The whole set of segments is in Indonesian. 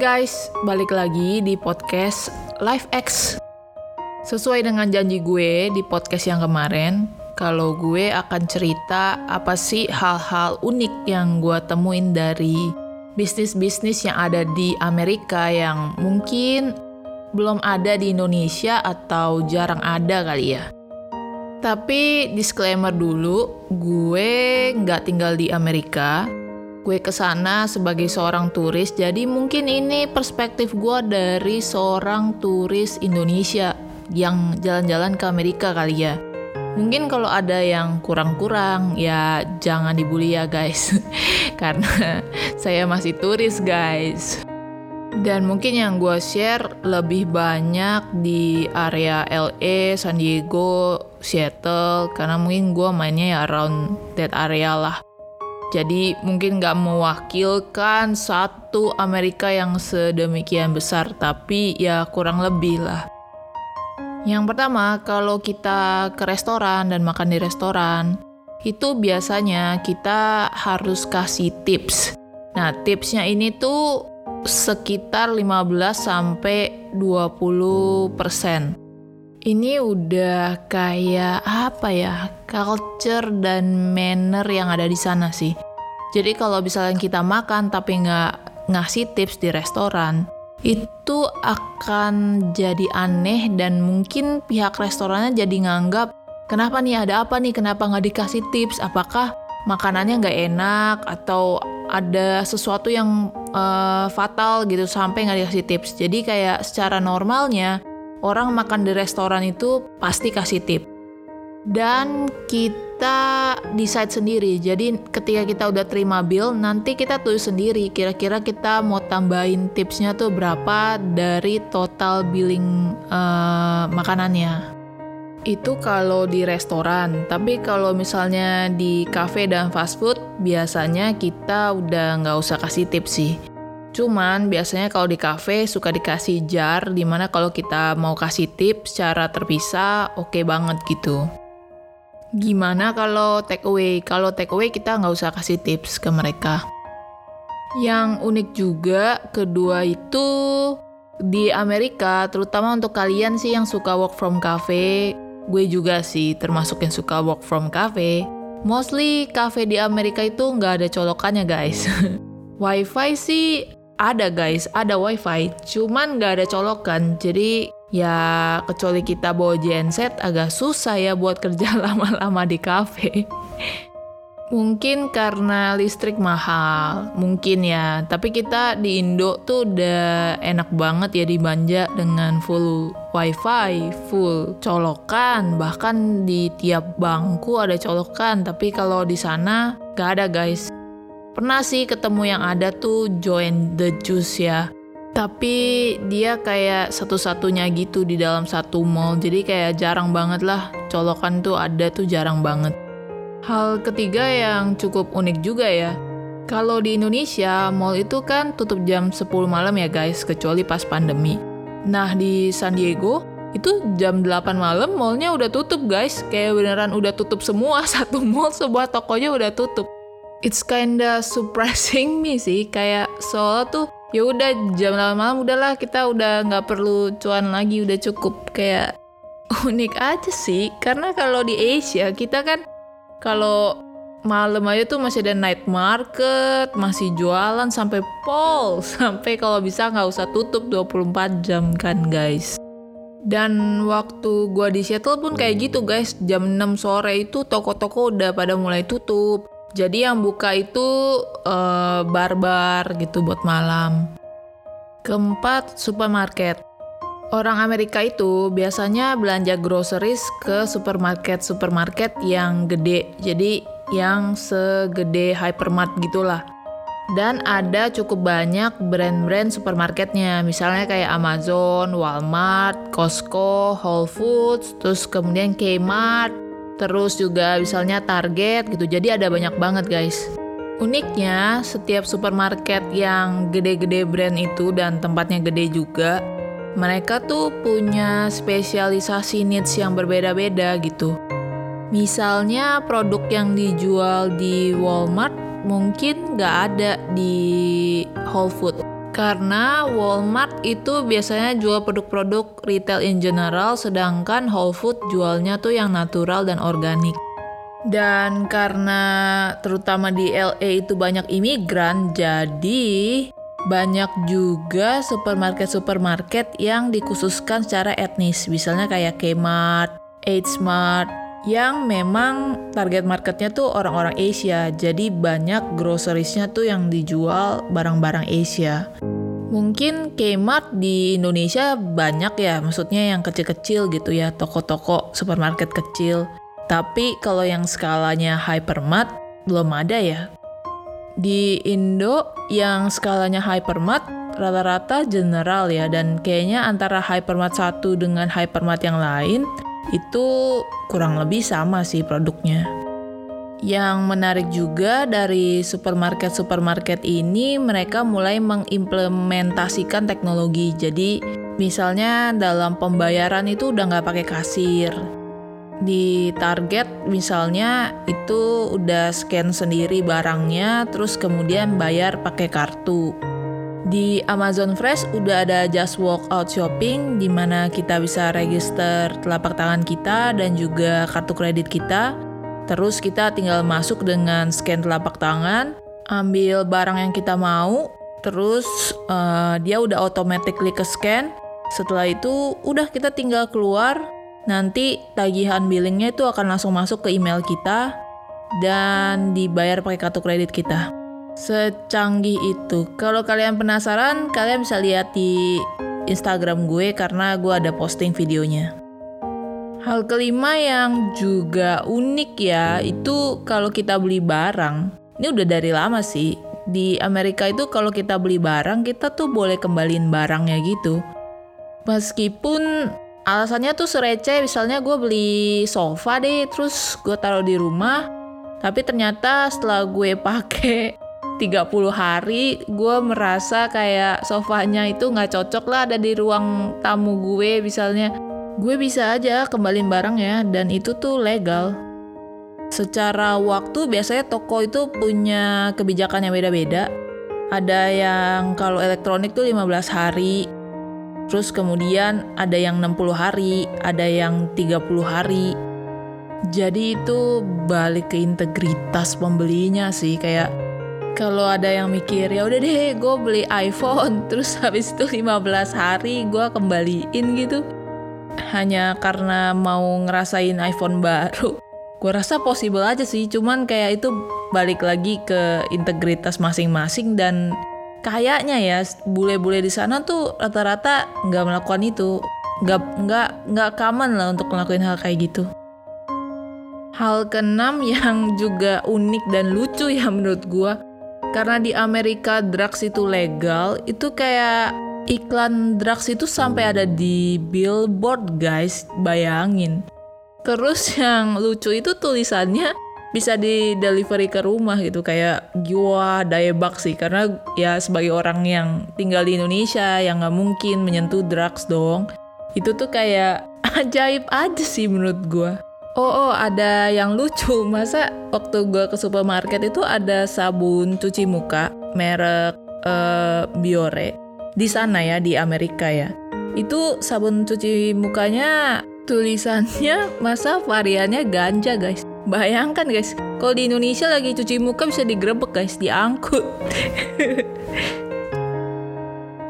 guys, balik lagi di podcast Life X. Sesuai dengan janji gue di podcast yang kemarin, kalau gue akan cerita apa sih hal-hal unik yang gue temuin dari bisnis-bisnis yang ada di Amerika yang mungkin belum ada di Indonesia atau jarang ada kali ya. Tapi disclaimer dulu, gue nggak tinggal di Amerika, gue ke sana sebagai seorang turis, jadi mungkin ini perspektif gue dari seorang turis Indonesia yang jalan-jalan ke Amerika kali ya. Mungkin kalau ada yang kurang-kurang, ya jangan dibully ya guys. Karena saya masih turis guys. Dan mungkin yang gue share lebih banyak di area LA, San Diego, Seattle, karena mungkin gue mainnya ya around that area lah. Jadi mungkin nggak mewakilkan satu Amerika yang sedemikian besar, tapi ya kurang lebih lah. Yang pertama, kalau kita ke restoran dan makan di restoran, itu biasanya kita harus kasih tips. Nah, tipsnya ini tuh sekitar 15 sampai 20 persen. Ini udah kayak apa ya, culture dan manner yang ada di sana sih. Jadi kalau misalnya kita makan tapi nggak ngasih tips di restoran, itu akan jadi aneh dan mungkin pihak restorannya jadi nganggap kenapa nih ada apa nih? Kenapa nggak dikasih tips? Apakah makanannya nggak enak atau ada sesuatu yang uh, fatal gitu sampai nggak dikasih tips? Jadi kayak secara normalnya orang makan di restoran itu pasti kasih tip. Dan kita decide sendiri. Jadi ketika kita udah terima bill, nanti kita tulis sendiri kira-kira kita mau tambahin tipsnya tuh berapa dari total billing uh, makanannya. Itu kalau di restoran, tapi kalau misalnya di cafe dan fast food, biasanya kita udah nggak usah kasih tips sih. Cuman biasanya kalau di cafe suka dikasih jar di mana kalau kita mau kasih tips secara terpisah oke okay banget gitu. Gimana kalau take away? Kalau take away kita nggak usah kasih tips ke mereka. Yang unik juga kedua itu di Amerika, terutama untuk kalian sih yang suka work from cafe, gue juga sih termasuk yang suka work from cafe. Mostly cafe di Amerika itu nggak ada colokannya guys. Wifi sih ada guys, ada wifi, cuman nggak ada colokan. Jadi ya kecuali kita bawa genset agak susah ya buat kerja lama-lama di cafe. Mungkin karena listrik mahal, mungkin ya. Tapi kita di Indo tuh udah enak banget ya dibanja dengan full wifi, full colokan. Bahkan di tiap bangku ada colokan. Tapi kalau di sana gak ada guys. Pernah sih ketemu yang ada tuh join the juice ya. Tapi dia kayak satu-satunya gitu di dalam satu mall. Jadi kayak jarang banget lah colokan tuh ada tuh jarang banget. Hal ketiga yang cukup unik juga ya. Kalau di Indonesia, mall itu kan tutup jam 10 malam ya guys, kecuali pas pandemi. Nah di San Diego, itu jam 8 malam mallnya udah tutup guys. Kayak beneran udah tutup semua, satu mall sebuah tokonya udah tutup it's kinda surprising me sih kayak soal tuh ya udah jam 8 malam udahlah kita udah nggak perlu cuan lagi udah cukup kayak unik aja sih. Karena kalau di Asia kita kan kalau malam aja tuh masih ada night market masih jualan sampai pol sampai kalau bisa nggak usah tutup 24 jam kan guys. Dan waktu gua di Seattle pun kayak gitu guys. Jam 6 sore itu toko-toko udah pada mulai tutup jadi yang buka itu uh, bar-bar gitu buat malam. Keempat, supermarket. Orang Amerika itu biasanya belanja groceries ke supermarket-supermarket yang gede. Jadi yang segede hypermart gitulah. Dan ada cukup banyak brand-brand supermarketnya. Misalnya kayak Amazon, Walmart, Costco, Whole Foods, terus kemudian Kmart, terus juga misalnya Target gitu. Jadi ada banyak banget guys. Uniknya, setiap supermarket yang gede-gede brand itu dan tempatnya gede juga, mereka tuh punya spesialisasi needs yang berbeda-beda gitu. Misalnya produk yang dijual di Walmart mungkin nggak ada di Whole Food. Karena Walmart itu biasanya jual produk-produk retail in general, sedangkan Whole Food jualnya tuh yang natural dan organik. Dan karena terutama di LA itu banyak imigran, jadi banyak juga supermarket-supermarket yang dikhususkan secara etnis. Misalnya kayak Kmart, H Mart, yang memang target marketnya tuh orang-orang Asia. Jadi banyak groceriesnya tuh yang dijual barang-barang Asia. Mungkin Kmart di Indonesia banyak ya, maksudnya yang kecil-kecil gitu ya, toko-toko supermarket kecil. Tapi kalau yang skalanya hypermart belum ada ya. Di Indo yang skalanya hypermart rata-rata general ya dan kayaknya antara hypermart satu dengan hypermart yang lain itu kurang lebih sama sih produknya. Yang menarik juga dari supermarket-supermarket ini mereka mulai mengimplementasikan teknologi. Jadi misalnya dalam pembayaran itu udah nggak pakai kasir. Di Target misalnya itu udah scan sendiri barangnya terus kemudian bayar pakai kartu. Di Amazon Fresh udah ada Just Walk Out Shopping di mana kita bisa register telapak tangan kita dan juga kartu kredit kita. Terus kita tinggal masuk dengan scan telapak tangan, ambil barang yang kita mau, terus uh, dia udah automatically ke scan. Setelah itu udah kita tinggal keluar, nanti tagihan billingnya itu akan langsung masuk ke email kita dan dibayar pakai kartu kredit kita. Secanggih itu. Kalau kalian penasaran, kalian bisa lihat di Instagram gue karena gue ada posting videonya. Hal kelima yang juga unik ya, itu kalau kita beli barang. Ini udah dari lama sih. Di Amerika itu kalau kita beli barang, kita tuh boleh kembaliin barangnya gitu. Meskipun alasannya tuh serece, misalnya gue beli sofa deh, terus gue taruh di rumah, tapi ternyata setelah gue pakai 30 hari gue merasa kayak sofanya itu nggak cocok lah ada di ruang tamu gue misalnya. Gue bisa aja kembaliin barangnya dan itu tuh legal. Secara waktu biasanya toko itu punya kebijakan yang beda-beda. Ada yang kalau elektronik tuh 15 hari terus kemudian ada yang 60 hari ada yang 30 hari. Jadi itu balik ke integritas pembelinya sih kayak kalau ada yang mikir ya udah deh gue beli iPhone. Terus habis itu 15 hari gue kembaliin gitu. Hanya karena mau ngerasain iPhone baru. Gue rasa possible aja sih cuman kayak itu balik lagi ke integritas masing-masing dan kayaknya ya bule-bule di sana tuh rata-rata nggak melakukan itu. Nggak nggak nggak common lah untuk ngelakuin hal kayak gitu. Hal keenam yang juga unik dan lucu ya menurut gue karena di Amerika drugs itu legal, itu kayak iklan drugs itu sampai ada di billboard guys, bayangin. Terus yang lucu itu tulisannya bisa di delivery ke rumah gitu. Kayak gua dayebak sih. Karena ya sebagai orang yang tinggal di Indonesia yang nggak mungkin menyentuh drugs dong. Itu tuh kayak ajaib aja sih menurut gua Oh, oh, ada yang lucu. Masa waktu gue ke supermarket itu ada sabun cuci muka merek uh, Biore di sana ya di Amerika ya. Itu sabun cuci mukanya tulisannya masa variannya ganja guys. Bayangkan guys, kalau di Indonesia lagi cuci muka bisa digrebek guys, diangkut.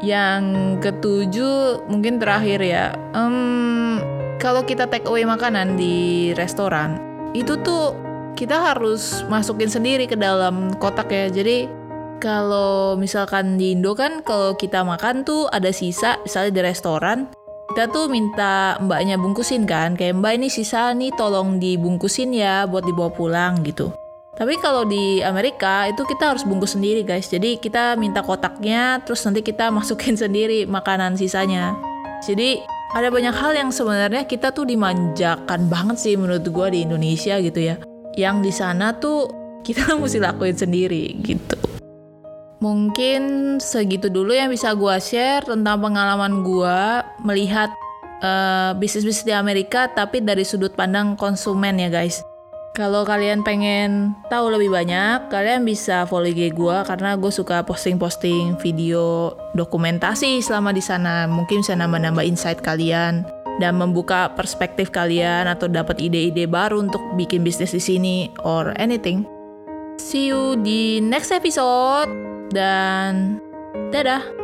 yang ketujuh mungkin terakhir ya. Um, kalau kita take away makanan di restoran, itu tuh kita harus masukin sendiri ke dalam kotak ya. Jadi kalau misalkan di Indo kan kalau kita makan tuh ada sisa, misalnya di restoran, kita tuh minta mbaknya bungkusin kan, kayak mbak ini sisa nih tolong dibungkusin ya buat dibawa pulang gitu. Tapi kalau di Amerika itu kita harus bungkus sendiri guys. Jadi kita minta kotaknya, terus nanti kita masukin sendiri makanan sisanya. Jadi ada banyak hal yang sebenarnya kita tuh dimanjakan banget sih menurut gue di Indonesia gitu ya. Yang di sana tuh kita mesti lakuin sendiri gitu. Mungkin segitu dulu yang bisa gue share tentang pengalaman gue melihat uh, bisnis-bisnis di Amerika tapi dari sudut pandang konsumen ya guys. Kalau kalian pengen tahu lebih banyak, kalian bisa follow IG gue karena gue suka posting-posting video dokumentasi selama di sana. Mungkin bisa nambah-nambah insight kalian dan membuka perspektif kalian atau dapat ide-ide baru untuk bikin bisnis di sini or anything. See you di next episode dan dadah.